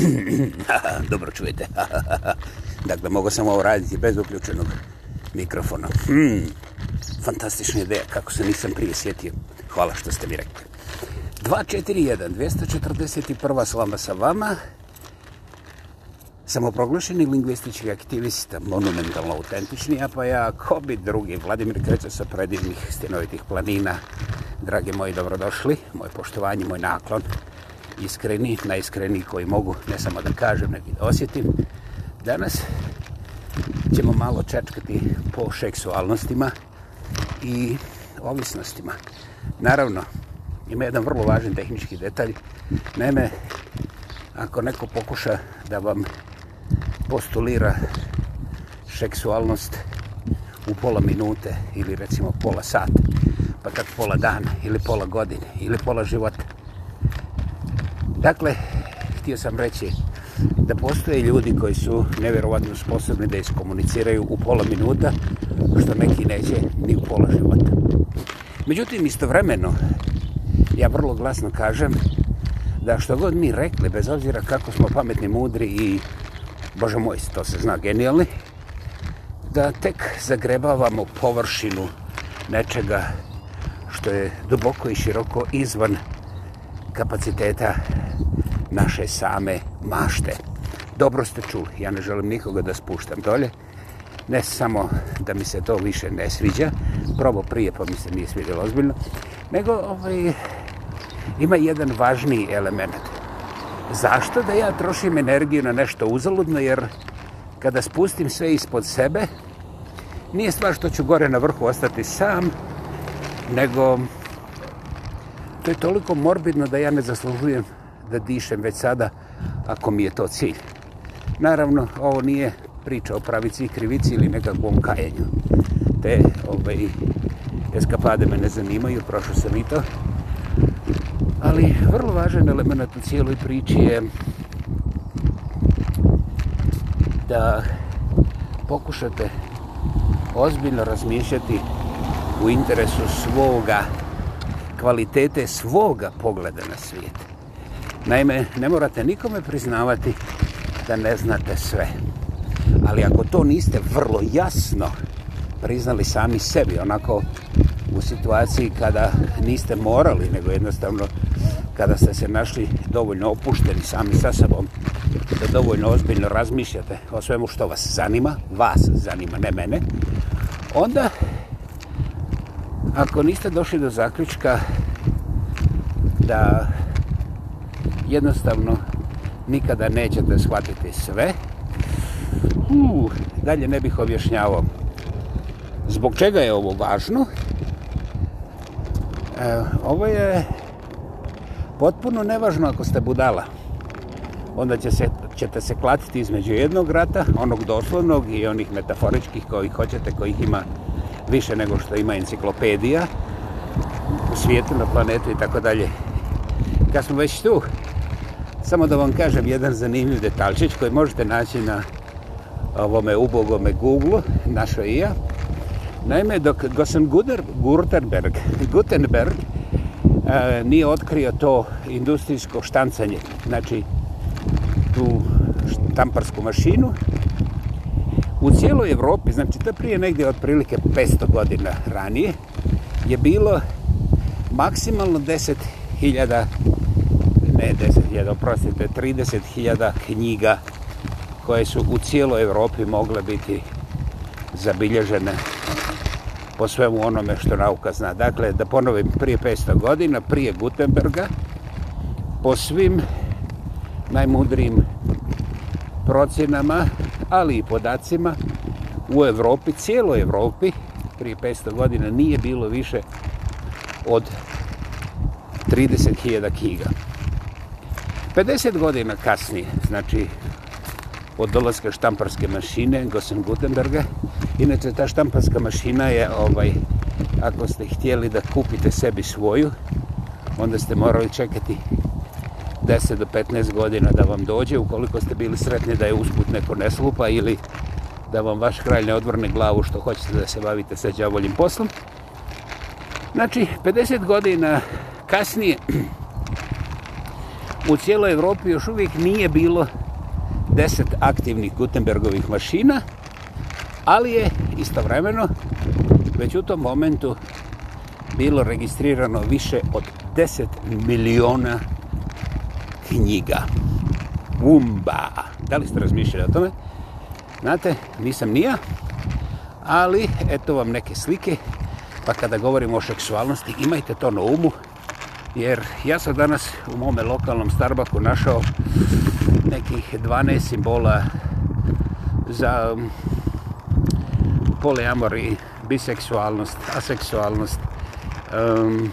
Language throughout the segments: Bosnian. Dobro čujete. dakle, mogu sam ovo raditi bez uključenog mikrofona. Hmm. Fantastična ideja, kako se nisam prije sjetio. Hvala što ste mi rekli. 241, 241 slama sa vama. Samoproglašeni lingvistički aktivista, monumentalno autentični, a pa ja, ko bi drugi, Vladimir Kreća sa predivnih stjenovitih planina. Drage moji, dobrodošli, moje poštovanje, moj naklon iskreni, najiskreni koji mogu ne samo da kažem, nego da osjetim. Danas ćemo malo čečkati po seksualnostima i ovisnostima. Naravno, ima jedan vrlo važan tehnički detalj. Naime, ako neko pokuša da vam postulira seksualnost u pola minute ili recimo pola sata, pa tako pola dana ili pola godine ili pola života, Dakle, htio sam reći da postoje ljudi koji su nevjerovatno sposobni da iskomuniciraju u pola minuta, što neki neće ni u pola života. Međutim, istovremeno, ja vrlo glasno kažem da što god mi rekli, bez obzira kako smo pametni, mudri i, bože moj, to se zna genijalni, da tek zagrebavamo površinu nečega što je duboko i široko izvan površina kapaciteta naše same mašte. Dobro ste čuli, ja ne želim nikoga da spuštam dolje, ne samo da mi se to više ne sviđa, probo prije pa mi se nije svidjelo ozbiljno, nego ovaj, ima jedan važni element. Zašto da ja trošim energiju na nešto uzaludno, jer kada spustim sve ispod sebe, nije stvar što ću gore na vrhu ostati sam, nego To je toliko morbidno da ja ne zaslužujem da dišem već sada, ako mi je to cilj. Naravno, ovo nije priča o pravici i krivici ili nekakvom kajenju. Te ove, ovaj, eskapade me ne zanimaju, prošao sam i to. Ali vrlo važan element u cijeloj priči je da pokušate ozbiljno razmišljati u interesu svoga kvalitete svoga pogleda na svijet. Naime, ne morate nikome priznavati da ne znate sve. Ali ako to niste vrlo jasno priznali sami sebi, onako u situaciji kada niste morali, nego jednostavno kada ste se našli dovoljno opušteni sami sa sobom, da dovoljno ozbiljno razmišljate o svemu što vas zanima, vas zanima, ne mene, onda ako niste došli do zaključka da jednostavno nikada nećete shvatiti sve, uh, dalje ne bih objašnjavao zbog čega je ovo važno. E, ovo je potpuno nevažno ako ste budala. Onda će se, ćete se klatiti između jednog rata, onog doslovnog i onih metaforičkih koji hoćete, kojih ima više nego što ima enciklopedija u svijetu, na planetu i tako dalje. Kad smo već tu, samo da vam kažem jedan zanimljiv detaljčić koji možete naći na ovome ubogome Google, našo i ja. Naime, dok Gosen Guder, Gutenberg, Gutenberg e, nije otkrio to industrijsko štancanje, znači tu štamparsku mašinu, U cijeloj Evropi, znači to prije negdje otprilike 500 godina ranije, je bilo maksimalno 10.000, ne 10.000, oprostite, 30.000 knjiga koje su u cijeloj Evropi mogle biti zabilježene po svemu onome što nauka zna. Dakle, da ponovim, prije 500 godina, prije Gutenberga, po svim najmudrijim procjenama, ali i podacima u Evropi, cijeloj Evropi prije 500 godina nije bilo više od 30.000 kiga. 50 godina kasnije, znači od dolaska štamparske mašine Gosen Gutenberga, inače ta štamparska mašina je ovaj, ako ste htjeli da kupite sebi svoju, onda ste morali čekati 10 do 15 godina da vam dođe, ukoliko ste bili sretni da je usput neko neslupa ili da vam vaš kralj ne odvrne glavu što hoćete da se bavite sa džavoljim poslom. Znači, 50 godina kasnije u cijeloj Evropi još uvijek nije bilo 10 aktivnih Gutenbergovih mašina, ali je istovremeno već u tom momentu bilo registrirano više od 10 miliona knjiga. Umba. Da li ste razmišljali o tome? Znate, nisam nija, ali eto vam neke slike, pa kada govorimo o seksualnosti, imajte to na umu, jer ja sam danas u mome lokalnom Starbucku našao nekih 12 simbola za mm, poliamori, biseksualnost, aseksualnost, um,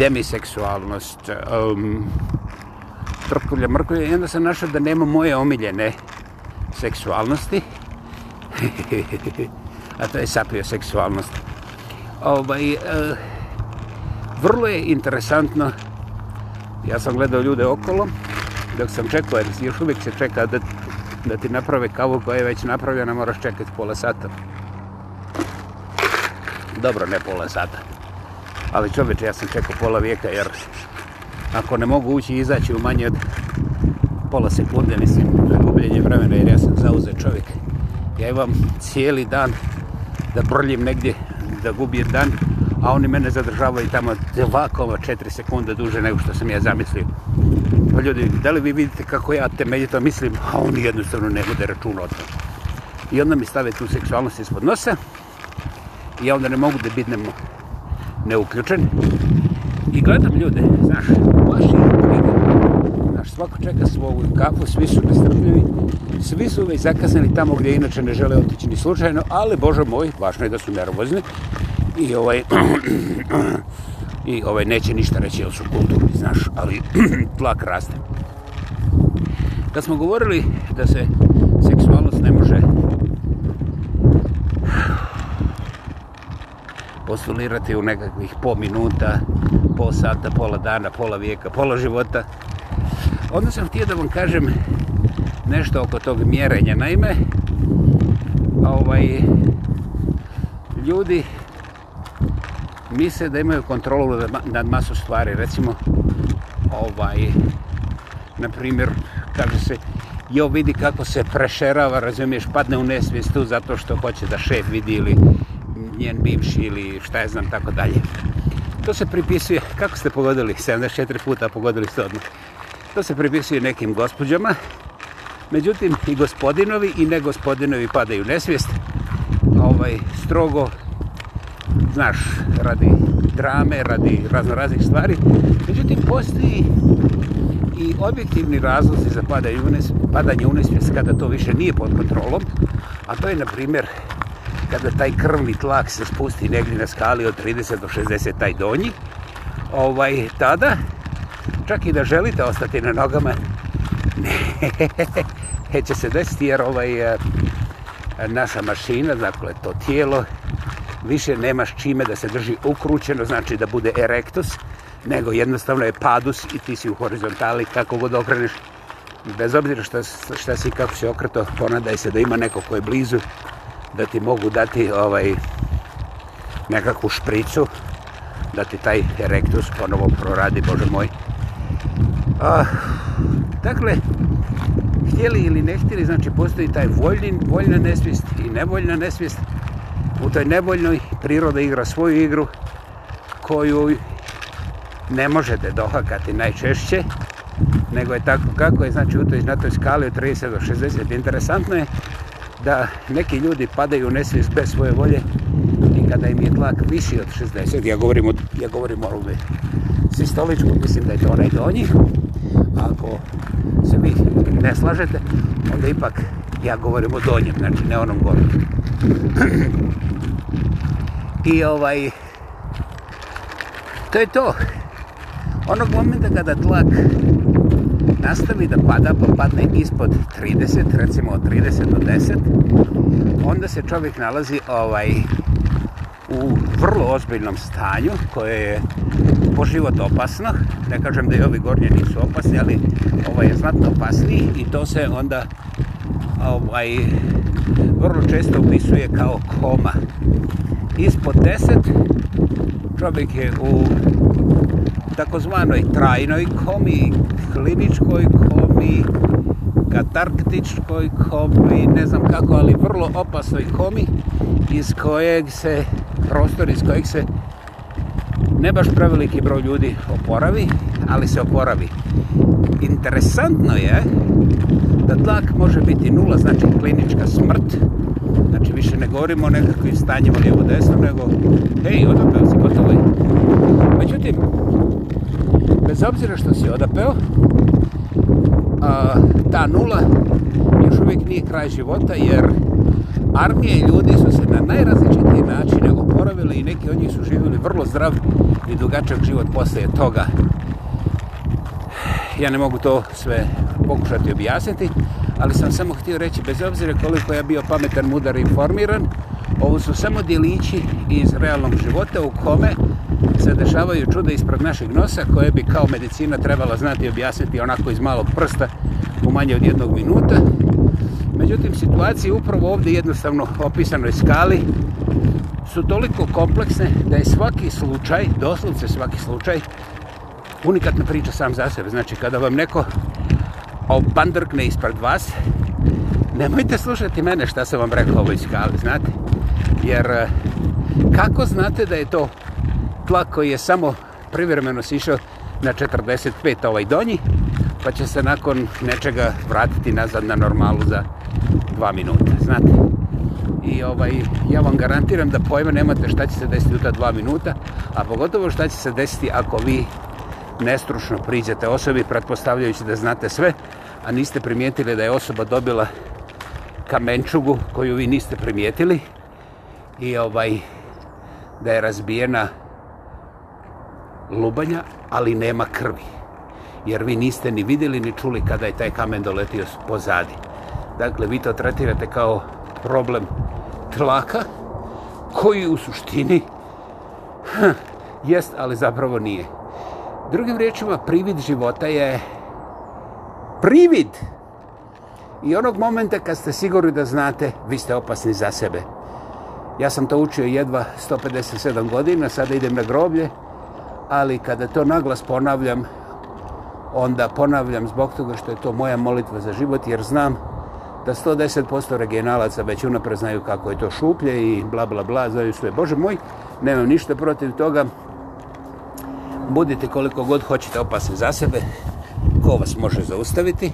demiseksualnost, um, trkulja, mrkulja, i onda sam našao da nema moje omiljene seksualnosti, a to je sapio seksualnost. Ovaj, uh, vrlo je interesantno, ja sam gledao ljude okolo, dok sam čekao, jer još uvijek se čeka da, da ti naprave kavu koja je već napravljena, moraš čekati pola sata. Dobro, ne pola sata ali čovječe, ja sam čekao pola vijeka, jer ako ne mogu ući i izaći u manje od pola sekunde, mislim, to je gubljenje vremena, jer ja sam zauze čovjek. Ja imam cijeli dan da brljim negdje, da gubim dan, a oni mene zadržavaju tamo 2,4 sekunde duže nego što sam ja zamislio. Pa ljudi, da li vi vidite kako ja temeljito mislim, a oni jednostavno ne bude račun o tom. I onda mi stave tu seksualnost ispod nosa i ja onda ne mogu da bidnem neuključen. I gledam ljude, znaš, baš je prigod. Znaš, svako čeka svoju kafu, svi su nestrpljivi, svi su već zakazani tamo gdje inače ne žele otići ni slučajno, ali, Bože moj, važno je da su nervozni. I ovaj, i ovaj neće ništa reći, jer su kulturni, znaš, ali tlak raste. Kad smo govorili da se postulirati u nekakvih po minuta, po sata, pola dana, pola vijeka, pola života. Onda sam htio da vam kažem nešto oko tog mjerenja. Naime, ovaj, ljudi misle da imaju kontrolu nad masu stvari. Recimo, ovaj, na primjer, kaže se, jo vidi kako se prešerava, razumiješ, padne u nesvijestu zato što hoće da šef vidi ili njen bivši ili šta je znam, tako dalje. To se pripisuje, kako ste pogodili, 74 puta pogodili ste odmah. To se pripisuje nekim gospođama, međutim i gospodinovi i ne gospodinovi padaju nesvijest. Ovaj, strogo, znaš, radi drame, radi razno raznih stvari. Međutim, postoji i objektivni razlozi za padanje unesvijest kada to više nije pod kontrolom, a to je, na primjer, kada taj krvni tlak se spusti negdje na skali od 30 do 60 taj donji, ovaj, tada, čak i da želite ostati na nogama, ne, neće se desiti jer ovaj, eh, naša mašina, dakle to tijelo, više nemaš čime da se drži ukrućeno, znači da bude erektus, nego jednostavno je padus i ti si u horizontali kako god okreneš. Bez obzira šta, šta si kako si okrto, ponadaj se da ima neko ko je blizu da ti mogu dati ovaj nekakvu špricu da ti taj erektus ponovo proradi, Bože moj. Ah, dakle, htjeli ili ne htjeli, znači postoji taj voljni, voljna nesvijest i nevoljna nesvijest. U toj nevoljnoj priroda igra svoju igru koju ne možete dohakati najčešće, nego je tako kako je, znači u toj, na toj skali od 30 do 60. Interesantno je da neki ljudi padaju u nesvijez bez svoje volje i kada im je tlak viši od 60, ja govorim o, ja govorim o ovome sistoličku, mislim da je to onaj donji, ako se vi ne slažete, onda ipak ja govorim o donjem, znači ne onom gore. I ovaj, to je to. Onog momenta kada tlak nastavi da pada, pa padne ispod 30, recimo od 30 do 10, onda se čovjek nalazi ovaj u vrlo ozbiljnom stanju koje je po život opasno. Ne kažem da i ovi gornji nisu opasni, ali ovaj je znatno opasniji i to se onda ovaj vrlo često opisuje kao koma. Ispod 10 čovjek je u takozvanoj trajnoj komi, kliničkoj komi, katarktičkoj komi, ne znam kako, ali vrlo opasnoj komi iz kojeg se, prostor iz kojeg se ne baš preveliki broj ljudi oporavi, ali se oporavi. Interesantno je da tlak može biti nula, znači klinička smrt, znači više ne govorimo o nekakvim stanjima lijevo desno, nego hej, odakle si gotovo. Međutim, bez obzira što si odapeo, a, ta nula još uvijek nije kraj života, jer armije i ljudi su se na najrazličitiji način oporavili i neki od njih su živjeli vrlo zdrav i dugačak život poslije toga. Ja ne mogu to sve pokušati objasniti, ali sam samo htio reći, bez obzira koliko ja bio pametan, mudar i informiran, ovo su samo djelići iz realnog života u kome se dešavaju čude ispred našeg nosa koje bi kao medicina trebala znati i objasniti onako iz malog prsta u manje od jednog minuta. Međutim, situacije upravo ovdje jednostavno opisanoj skali su toliko kompleksne da je svaki slučaj, doslovce svaki slučaj, unikatna priča sam za sebe. Znači, kada vam neko obandrkne ispred vas, nemojte slušati mene šta sam vam rekao ovoj skali, znate? Jer eh, kako znate da je to tla koji je samo privremeno sišao na 45 ovaj donji, pa će se nakon nečega vratiti nazad na normalu za dva minuta, znate. I ovaj, ja vam garantiram da pojme nemate šta će se desiti u ta dva minuta, a pogotovo šta će se desiti ako vi nestručno priđete osobi, pretpostavljajući da znate sve, a niste primijetili da je osoba dobila kamenčugu koju vi niste primijetili i ovaj da je razbijena lubanja, ali nema krvi. Jer vi niste ni vidjeli ni čuli kada je taj kamen doletio pozadi. Dakle, vi to tretirate kao problem tlaka, koji u suštini hm, jest, ali zapravo nije. Drugim riječima, privid života je privid. I onog momenta kad ste sigurni da znate, vi ste opasni za sebe. Ja sam to učio jedva 157 godina, sada idem na groblje, ali kada to naglas ponavljam, onda ponavljam zbog toga što je to moja molitva za život, jer znam da 110% regionalaca već unapre znaju kako je to šuplje i bla bla bla, znaju sve. Bože moj, nemam ništa protiv toga. Budite koliko god hoćete opasni za sebe, ko vas može zaustaviti.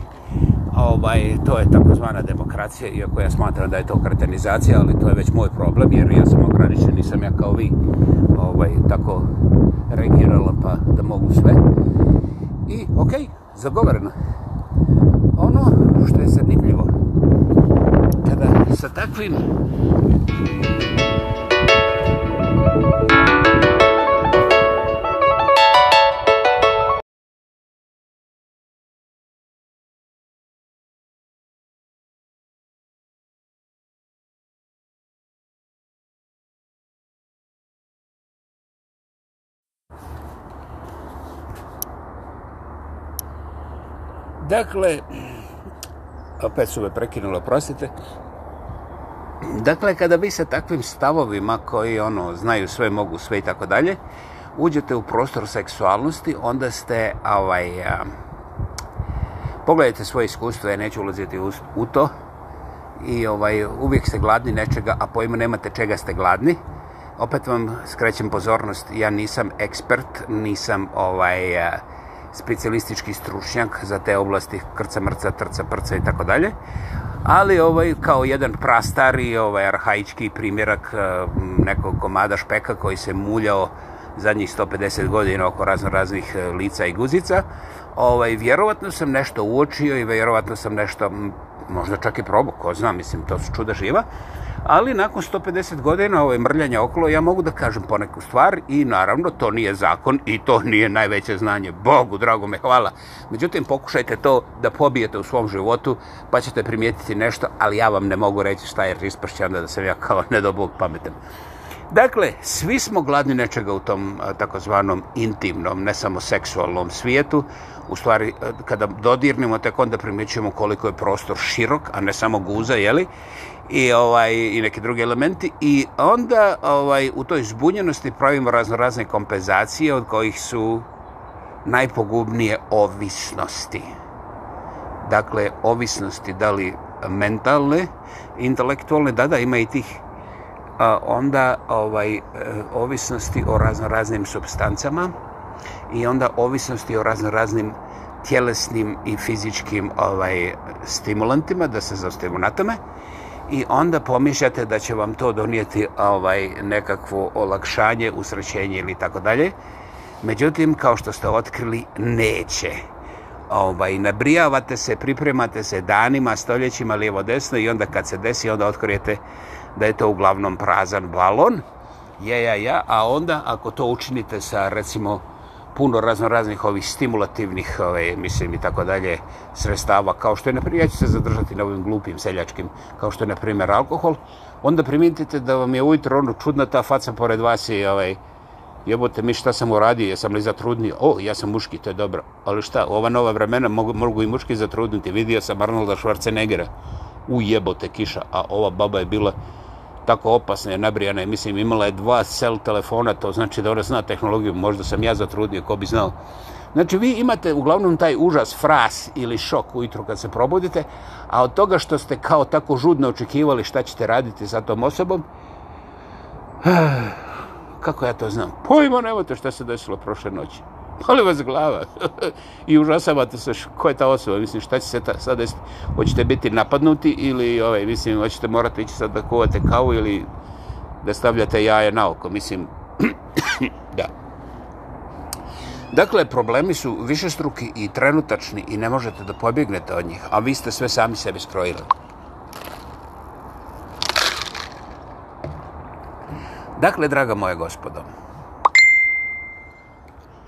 Ovaj, to je takozvana demokracija, iako ja smatram da je to kretenizacija, ali to je već moj problem, jer ja sam ograničen, nisam ja kao vi ovaj, tako regirala pa da mogu sve. I ok, zagovoreno. Ono što je zanimljivo, kada sa takvim Dakle, opet su me prekinulo, prostite. Dakle, kada vi sa takvim stavovima koji ono znaju sve, mogu sve i tako dalje, uđete u prostor seksualnosti, onda ste, ovaj, a, pogledajte svoje iskustva, ja neću ulaziti u, u to, i ovaj uvijek ste gladni nečega, a pojma nemate čega ste gladni. Opet vam skrećem pozornost, ja nisam ekspert, nisam ovaj... A, specijalistički stručnjak za te oblasti krca mrca, trca prca i tako dalje. Ali ovaj kao jedan prastari, ovaj arhaički primjerak eh, nekog komada špeka koji se muljao zadnjih 150 godina oko razno raznih eh, lica i guzica, ovaj, vjerovatno sam nešto uočio i vjerovatno sam nešto, možda čak i probao, ko zna, mislim, to su čuda živa. Ali nakon 150 godina ovaj, mrljanja okolo, ja mogu da kažem poneku stvar i naravno to nije zakon i to nije najveće znanje. Bogu, drago me, hvala. Međutim, pokušajte to da pobijete u svom životu pa ćete primijetiti nešto, ali ja vam ne mogu reći šta je rispašće onda da sam ja kao nedobog pametan. Dakle, svi smo gladni nečega u tom takozvanom intimnom, ne samo seksualnom svijetu u stvari e, kada dodirnemo tek onda primjećujemo koliko je prostor širok, a ne samo guza, jeli? I ovaj i neki drugi elementi i onda ovaj u toj zbunjenosti pravimo razno razne kompenzacije od kojih su najpogubnije ovisnosti. Dakle, ovisnosti da li mentalne, intelektualne, da da ima i tih a, onda ovaj e, ovisnosti o razno raznim substancama i onda ovisnosti o razno raznim tjelesnim i fizičkim ovaj stimulantima da se zaustavimo na tome i onda pomišljate da će vam to donijeti ovaj nekakvo olakšanje, usrećenje ili tako dalje. Međutim, kao što ste otkrili, neće. Ovaj, nabrijavate se, pripremate se danima, stoljećima, lijevo, desno i onda kad se desi, onda otkrijete da je to uglavnom prazan balon. Ja, ja, ja. A onda, ako to učinite sa, recimo, puno razno raznih ovih stimulativnih, ove, mislim i tako dalje, sredstava, kao što je, na primjer, ja ću se zadržati na ovim glupim seljačkim, kao što je, na primjer, alkohol, onda primijetite da vam je ujutro ono čudna ta faca pored vas i ovaj, jebote mi šta sam uradio, jesam li zatrudnio, o, ja sam muški, to je dobro, ali šta, u ova nova vremena mogu, mogu i muški zatrudniti, vidio sam Arnolda Schwarzeneggera, u jebote kiša, a ova baba je bila, tako opasne, nabrijane, mislim, imala je dva cell telefona, to znači da ona zna tehnologiju, možda sam ja zatrudio, ko bi znao. Znači, vi imate uglavnom taj užas, fras ili šok ujutro kad se probudite, a od toga što ste kao tako žudno očekivali šta ćete raditi sa tom osobom, kako ja to znam? Pojmo, nemojte šta se desilo prošle noći. Hvala vas glava. I užasavate se ko je ta osoba. Mislim, šta će se ta, sad desiti? Hoćete biti napadnuti ili, ovaj, mislim, hoćete morati ići sad da kuvate kavu ili da stavljate jaje na oko. Mislim, da. Dakle, problemi su višestruki i trenutačni i ne možete da pobjegnete od njih, a vi ste sve sami sebi skrojili. Dakle, draga moje gospodo,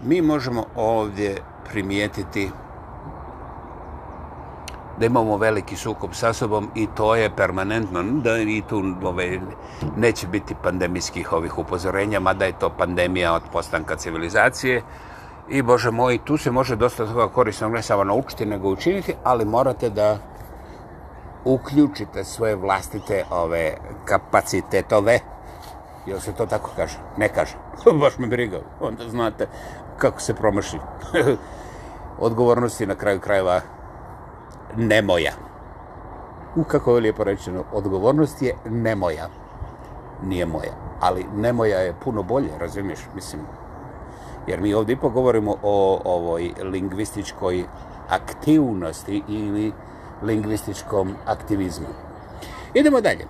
mi možemo ovdje primijetiti da imamo veliki sukob sa sobom i to je permanentno da i tu ove, neće biti pandemijskih ovih upozorenja, mada je to pandemija od postanka civilizacije. I bože moj, tu se može dosta toga korisno ne samo naučiti nego učiniti, ali morate da uključite svoje vlastite ove kapacitetove. Jel se to tako kaže? Ne kaže. Baš me briga. Onda znate, kako se promaši. Odgovornost je na kraju krajeva nemoja. U kako je lijepo rečeno, odgovornost je nemoja. Nije moja. Ali nemoja je puno bolje, razumiješ? Mislim, jer mi ovdje ipak govorimo o ovoj lingvističkoj aktivnosti ili lingvističkom aktivizmu. Idemo dalje.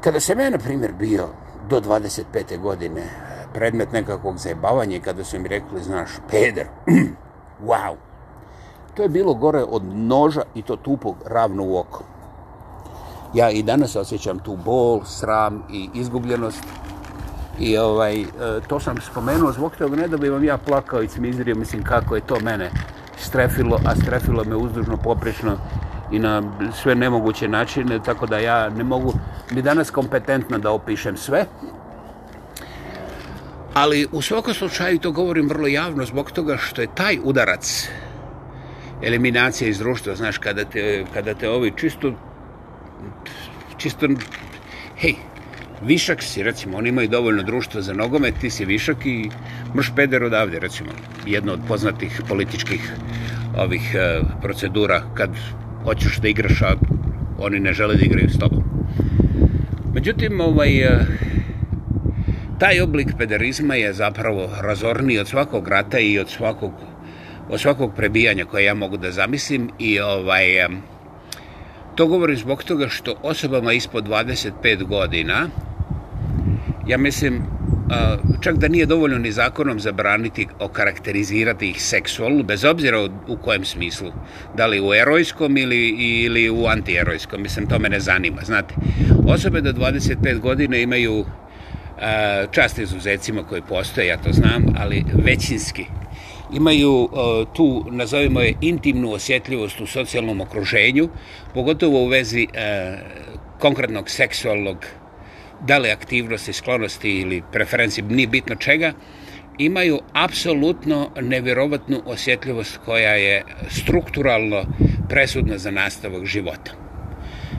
Kada sam ja, na primjer, bio do 25. godine predmet nekakvog zajebavanja kada su im rekli, znaš, peder, wow. To je bilo gore od noža i to tupog ravno u oko. Ja i danas osjećam tu bol, sram i izgubljenost. I ovaj, e, to sam spomenuo zbog toga, ne da bi vam ja plakao i cmizirio, mislim kako je to mene strefilo, a strefilo me uzdužno, poprično i na sve nemoguće načine, tako da ja ne mogu ni danas kompetentno da opišem sve, Ali u svakom slučaju to govorim vrlo javno zbog toga što je taj udarac eliminacija iz društva, znaš, kada te, kada te ovi čisto, čisto, hej, višak si, recimo, oni imaju dovoljno društva za nogomet, ti si višak i mrš peder odavde, recimo, jedno od poznatih političkih ovih uh, procedura kad hoćeš da igraš, a oni ne žele da igraju s tobom. Međutim, ovaj, uh, taj oblik pederizma je zapravo razorniji od svakog rata i od svakog, od svakog prebijanja koje ja mogu da zamislim i ovaj to govorim zbog toga što osobama ispod 25 godina ja mislim čak da nije dovoljno ni zakonom zabraniti okarakterizirati ih seksualno, bez obzira u kojem smislu, da li u erojskom ili, ili u antierojskom, mislim, to me ne zanima, znate. Osobe do 25 godine imaju čast izuzetcima koji postoje, ja to znam, ali većinski imaju tu, nazovimo je, intimnu osjetljivost u socijalnom okruženju, pogotovo u vezi konkretnog seksualnog, da li aktivnosti, sklonosti ili preferenci, nije bitno čega, imaju apsolutno nevjerovatnu osjetljivost koja je strukturalno presudna za nastavak života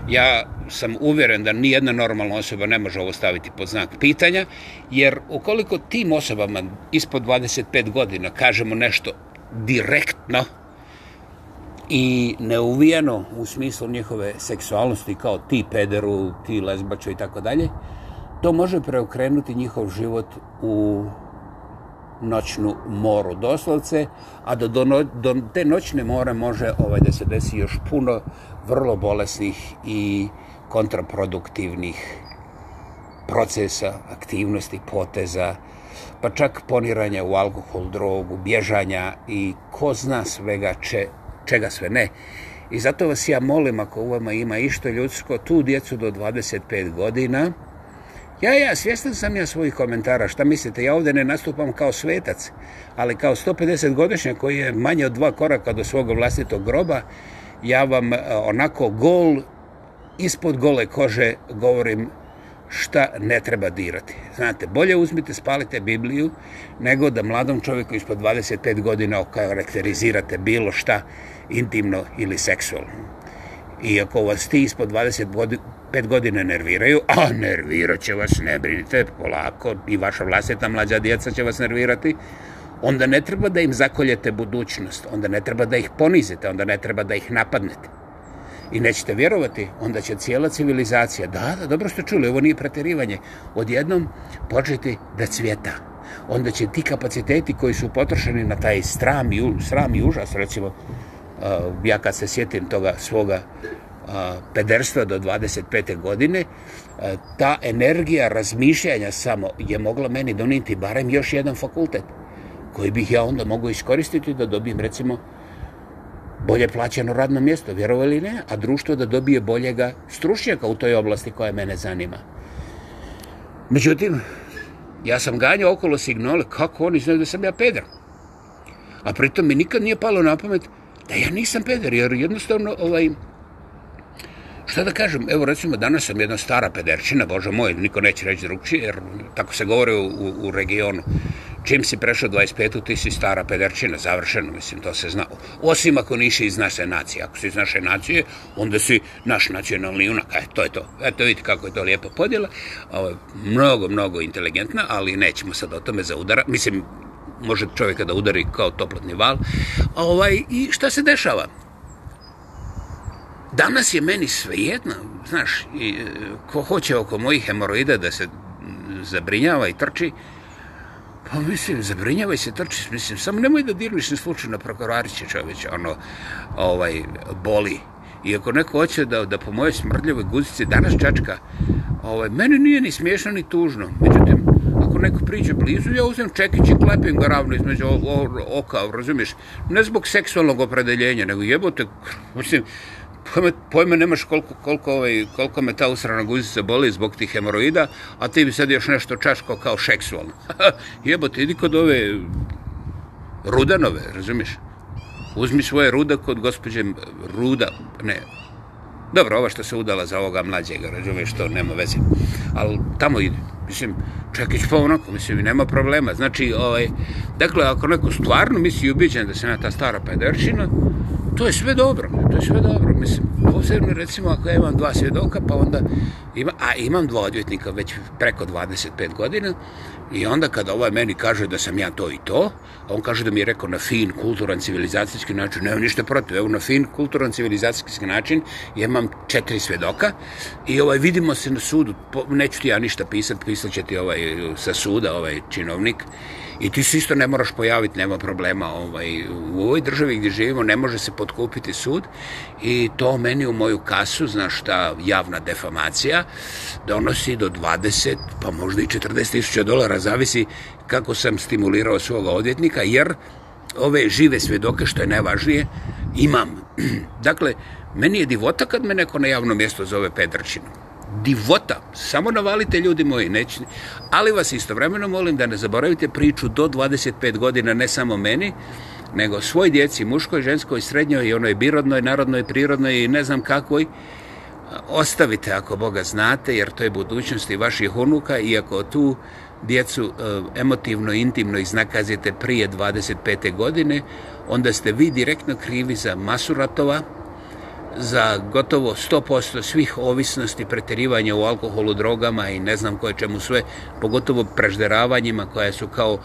ja sam uvjeren da nijedna normalna osoba ne može ovo staviti pod znak pitanja, jer ukoliko tim osobama ispod 25 godina kažemo nešto direktno i neuvijeno u smislu njihove seksualnosti kao ti pederu, ti lezbaču i tako dalje, to može preokrenuti njihov život u noćnu moru doslovce, a do, do, do te noćne more može ovaj da se desi još puno uh, vrlo bolesnih i kontraproduktivnih procesa, aktivnosti, poteza, pa čak poniranja u alkohol, drogu, bježanja i ko zna svega če, čega sve ne. I zato vas ja molim, ako u vama ima išto ljudsko, tu djecu do 25 godina, ja, ja, svjestan sam ja svojih komentara, šta mislite, ja ovdje ne nastupam kao svetac, ali kao 150 godišnja koji je manje od dva koraka do svog vlastitog groba, ja vam e, onako gol ispod gole kože govorim šta ne treba dirati. Znate, bolje uzmite, spalite Bibliju, nego da mladom čovjeku ispod 25 godina okarakterizirate bilo šta intimno ili seksualno. I ako vas ti ispod 25 godina nerviraju, a nervirat će vas, ne brinite, polako, i vaša vlastita mlađa djeca će vas nervirati, onda ne treba da im zakoljete budućnost, onda ne treba da ih ponizete, onda ne treba da ih napadnete. I nećete vjerovati, onda će cijela civilizacija, da, da, dobro ste čuli, ovo nije pretjerivanje, odjednom početi da cvjeta. Onda će ti kapaciteti koji su potrošeni na taj sram i, sram i užas, recimo, uh, ja kad se sjetim toga svoga uh, pederstva do 25. godine, uh, ta energija razmišljanja samo je mogla meni doniti barem još jedan fakultet koji bih ja onda mogu iskoristiti da dobijem recimo bolje plaćeno radno mjesto, vjerovali ne, a društvo da dobije boljega stručnjaka u toj oblasti koja mene zanima. Međutim, ja sam ganjao okolo signale, kako oni znaju da sam ja peder? A pritom mi nikad nije palo na pamet da ja nisam peder, jer jednostavno ovaj, Šta da kažem, evo recimo danas sam jedna stara pederčina, bože moj, niko neće reći drugčije, jer tako se govore u, u regionu. Čim si prešao 25-u, ti si stara pederčina, završeno, mislim, to se zna. Osim ako niši iz naše nacije. Ako si iz naše nacije, onda si naš nacionalni junak. E, to je to. Eto, vidite kako je to lijepa podjela. Ovo, mnogo, mnogo inteligentna, ali nećemo sad o tome za udara. Mislim, može čovjeka da udari kao toplotni val. Ovaj, I šta se dešava? Danas je meni svejedno, znaš, e, ko hoće oko mojih hemoroida da se zabrinjava i trči, pa mislim, zabrinjava i se trči, mislim, samo nemoj da diriš ni slučajno prokurariće čoveće, ono, ovaj, boli. I ako neko hoće da, da po mojoj smrdljivoj guzici danas čačka, ovaj, meni nije ni smiješno ni tužno. Međutim, ako neko priđe blizu, ja uzem čekić i klepim ga ravno između oka, razumiješ? Ne zbog seksualnog opredeljenja, nego jebote, mislim, znači, pojme, pojme nemaš koliko, koliko, ovaj, koliko me ta usrana guzica boli zbog tih hemoroida, a ti bi sad još nešto čaško kao seksualno. Jebo ti, idi kod ove rudanove, razumiš? Uzmi svoje ruda kod gospođe Ruda, ne, Dobro, ova što se udala za ovoga mlađega, razumiješ što nema veze. Ali tamo ide. Mislim, čekić pa onako, mislim, nema problema. Znači, ovaj, dakle, ako neko stvarno misli ubiđen da se na ta stara pederčina, to je sve dobro, to je sve dobro, mislim, posebno recimo ako ja imam dva svjedoka, pa onda, ima, a imam dva odvjetnika već preko 25 godina, i onda kada ovaj meni kaže da sam ja to i to, on kaže da mi je rekao na fin, kulturan, civilizacijski način, nemam ništa protiv, evo na fin, kulturan, civilizacijski način, ja imam četiri svjedoka, i ovaj, vidimo se na sudu, po, neću ti ja ništa pisat, pisat će ti ovaj, sa suda, ovaj činovnik, I ti se isto ne moraš pojaviti, nema problema. Ovaj, u ovoj državi gdje živimo ne može se podkupiti sud i to meni u moju kasu, znaš ta javna defamacija, donosi do 20, pa možda i 40 tisuća dolara, zavisi kako sam stimulirao svoga odvjetnika, jer ove žive svjedoke, što je najvažnije, imam. dakle, meni je divota kad me neko na javno mjesto zove Pedrčinom divota, samo navalite ljudi moji, neći, ali vas istovremeno molim da ne zaboravite priču do 25 godina, ne samo meni, nego svoj djeci, muškoj, ženskoj, srednjoj i onoj birodnoj, narodnoj, prirodnoj i ne znam kakvoj, ostavite ako Boga znate, jer to je budućnost i vaših unuka, iako tu djecu e, emotivno, intimno iznakazite prije 25. godine, onda ste vi direktno krivi za masu ratova, za gotovo 100% svih ovisnosti preterivanja u alkoholu, drogama i ne znam koje čemu sve, pogotovo prežderavanjima koja su kao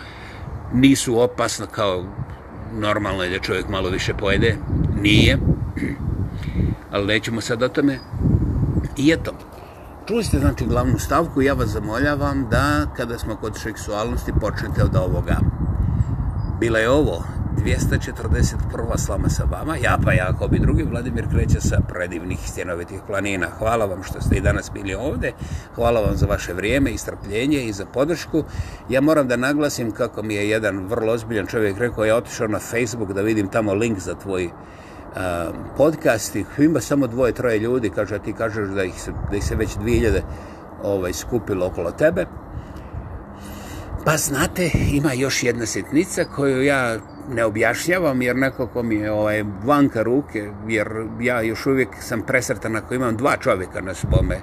nisu opasna kao normalno je da čovjek malo više pojede, nije, ali nećemo sad o tome. I eto, čuli ste znači glavnu stavku, ja vas zamoljavam da kada smo kod seksualnosti počnete od ovoga. Bila je ovo 241. slama sa vama, ja pa ja kao bi drugi, Vladimir kreće sa predivnih stjenovitih planina. Hvala vam što ste i danas bili ovde, hvala vam za vaše vrijeme i strpljenje i za podršku. Ja moram da naglasim kako mi je jedan vrlo ozbiljan čovjek rekao, ja otišao na Facebook da vidim tamo link za tvoj um, podcast i ima samo dvoje, troje ljudi, kaže, a ti kažeš da ih se, da ih se već 2000 ovaj, skupilo okolo tebe. Pa znate, ima još jedna sitnica koju ja ne objašnjavam jer neko ko mi je ovaj, vanka ruke, jer ja još uvijek sam presretan ako imam dva čovjeka na svome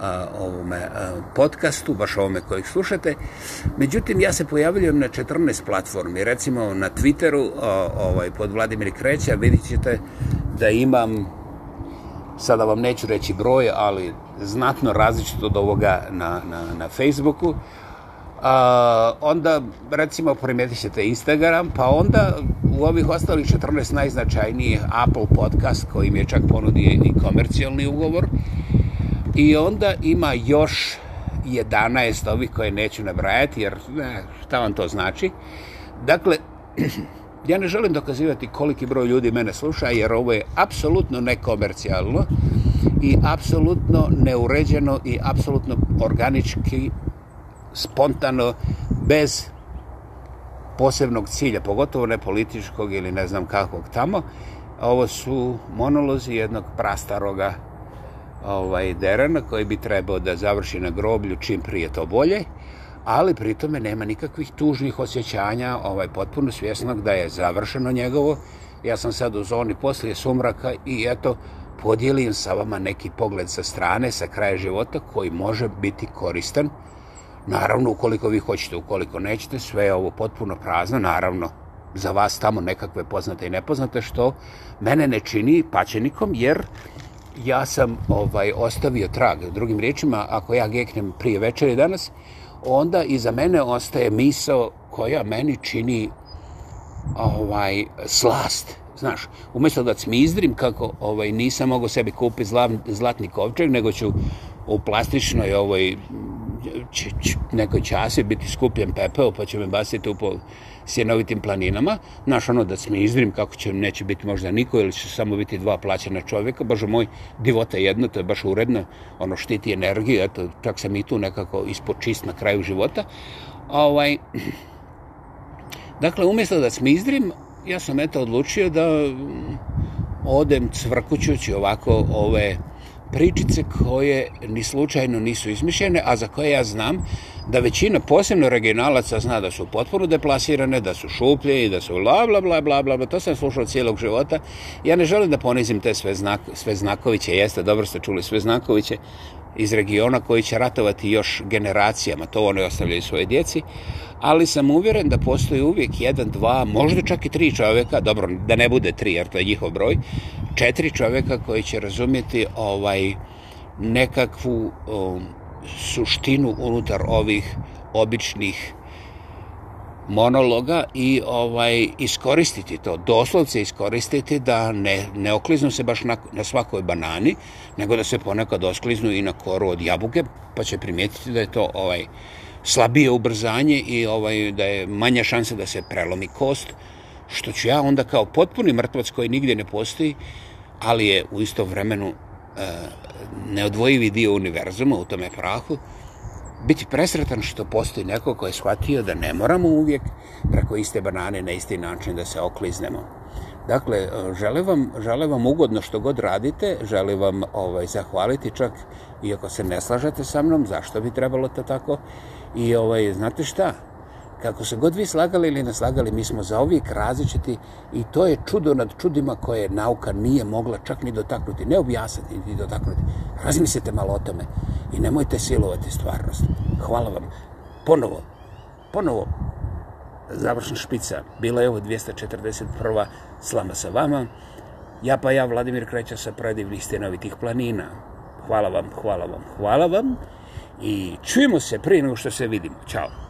a, ovome a, podcastu, baš ovome kojeg slušate. Međutim, ja se pojavljujem na 14 platformi. Recimo na Twitteru a, ovaj, pod Vladimir Kreća vidit ćete da imam, sada vam neću reći broj, ali znatno različito od ovoga na, na, na Facebooku a, onda recimo primetit ćete Instagram, pa onda u ovih ostalih 14 najznačajnijih Apple podcast koji mi je čak ponudio i komercijalni ugovor i onda ima još 11 ovih koje neću nabrajati jer ne, šta vam to znači dakle ja ne želim dokazivati koliki broj ljudi mene sluša jer ovo je apsolutno nekomercijalno i apsolutno neuređeno i apsolutno organički spontano, bez posebnog cilja, pogotovo ne političkog ili ne znam kakvog tamo. Ovo su monolozi jednog prastaroga ovaj, derana koji bi trebao da završi na groblju čim prije to bolje, ali pritome nema nikakvih tužnih osjećanja, ovaj, potpuno svjesnog da je završeno njegovo. Ja sam sad u zoni poslije sumraka i eto, podijelim sa vama neki pogled sa strane, sa kraja života koji može biti koristan. Naravno, ukoliko vi hoćete, ukoliko nećete, sve je ovo potpuno prazno, naravno, za vas tamo nekakve poznate i nepoznate, što mene ne čini paćenikom, jer ja sam ovaj ostavio trag. U drugim riječima, ako ja geknem prije večeri danas, onda i za mene ostaje misao koja meni čini ovaj slast. Znaš, umjesto da cmizdrim kako ovaj nisam mogao sebi kupiti zlatni kovčeg, nego ću u plastičnoj ovoj će, će, neko čase biti skupljen pepeo pa će me basiti u pol sjenovitim planinama. Znaš, ono da smo izdrim kako će, neće biti možda niko ili će samo biti dva plaćena čovjeka. Bože moj, divota jedno, to je baš uredno, ono štiti energiju, eto, čak sam i tu nekako ispod čist na kraju života. Ovaj, dakle, umjesto da smo izdrim, ja sam eto odlučio da mm, odem cvrkućući ovako ove ovaj, pričice koje ni slučajno nisu izmišljene, a za koje ja znam da većina posebno regionalaca zna da su potpuno deplasirane, da su šuplje i da su bla bla bla bla bla bla, to sam slušao cijelog života. Ja ne želim da ponizim te sve, znako, sve znakoviće, jeste, dobro ste čuli, sve znakoviće, iz regiona koji će ratovati još generacijama, to one ostavljaju svoje djeci, ali sam uvjeren da postoji uvijek jedan, dva, možda čak i tri čoveka, dobro, da ne bude tri, jer to je njihov broj, četiri čoveka koji će razumjeti ovaj nekakvu um, suštinu unutar ovih običnih uh, monologa i ovaj iskoristiti to, doslovce iskoristiti da ne, ne okliznu se baš na, na svakoj banani, nego da se ponekad oskliznu i na koru od jabuke, pa će primijetiti da je to ovaj slabije ubrzanje i ovaj da je manja šansa da se prelomi kost, što ću ja onda kao potpuni mrtvac koji nigdje ne postoji, ali je u isto vremenu e, neodvojivi dio univerzuma u tome prahu, biti presretan što postoji neko ko je shvatio da ne moramo uvijek preko iste banane na isti način da se okliznemo. Dakle, žele vam, žele vam ugodno što god radite, žele vam ovaj, zahvaliti čak i ako se ne slažete sa mnom, zašto bi trebalo to tako? I ovaj, znate šta, kako se god vi slagali ili naslagali, mi smo za ovijek različiti i to je čudo nad čudima koje nauka nije mogla čak ni dotaknuti, ne objasniti ni dotaknuti. Razmislite malo o tome i nemojte silovati stvarnost. Hvala vam. Ponovo, ponovo, završna špica. Bila je ovo 241. slama sa vama. Ja pa ja, Vladimir Kreća, sa predivnih stenovitih planina. Hvala vam, hvala vam, hvala vam. I čujemo se prije nego što se vidimo. Ćao.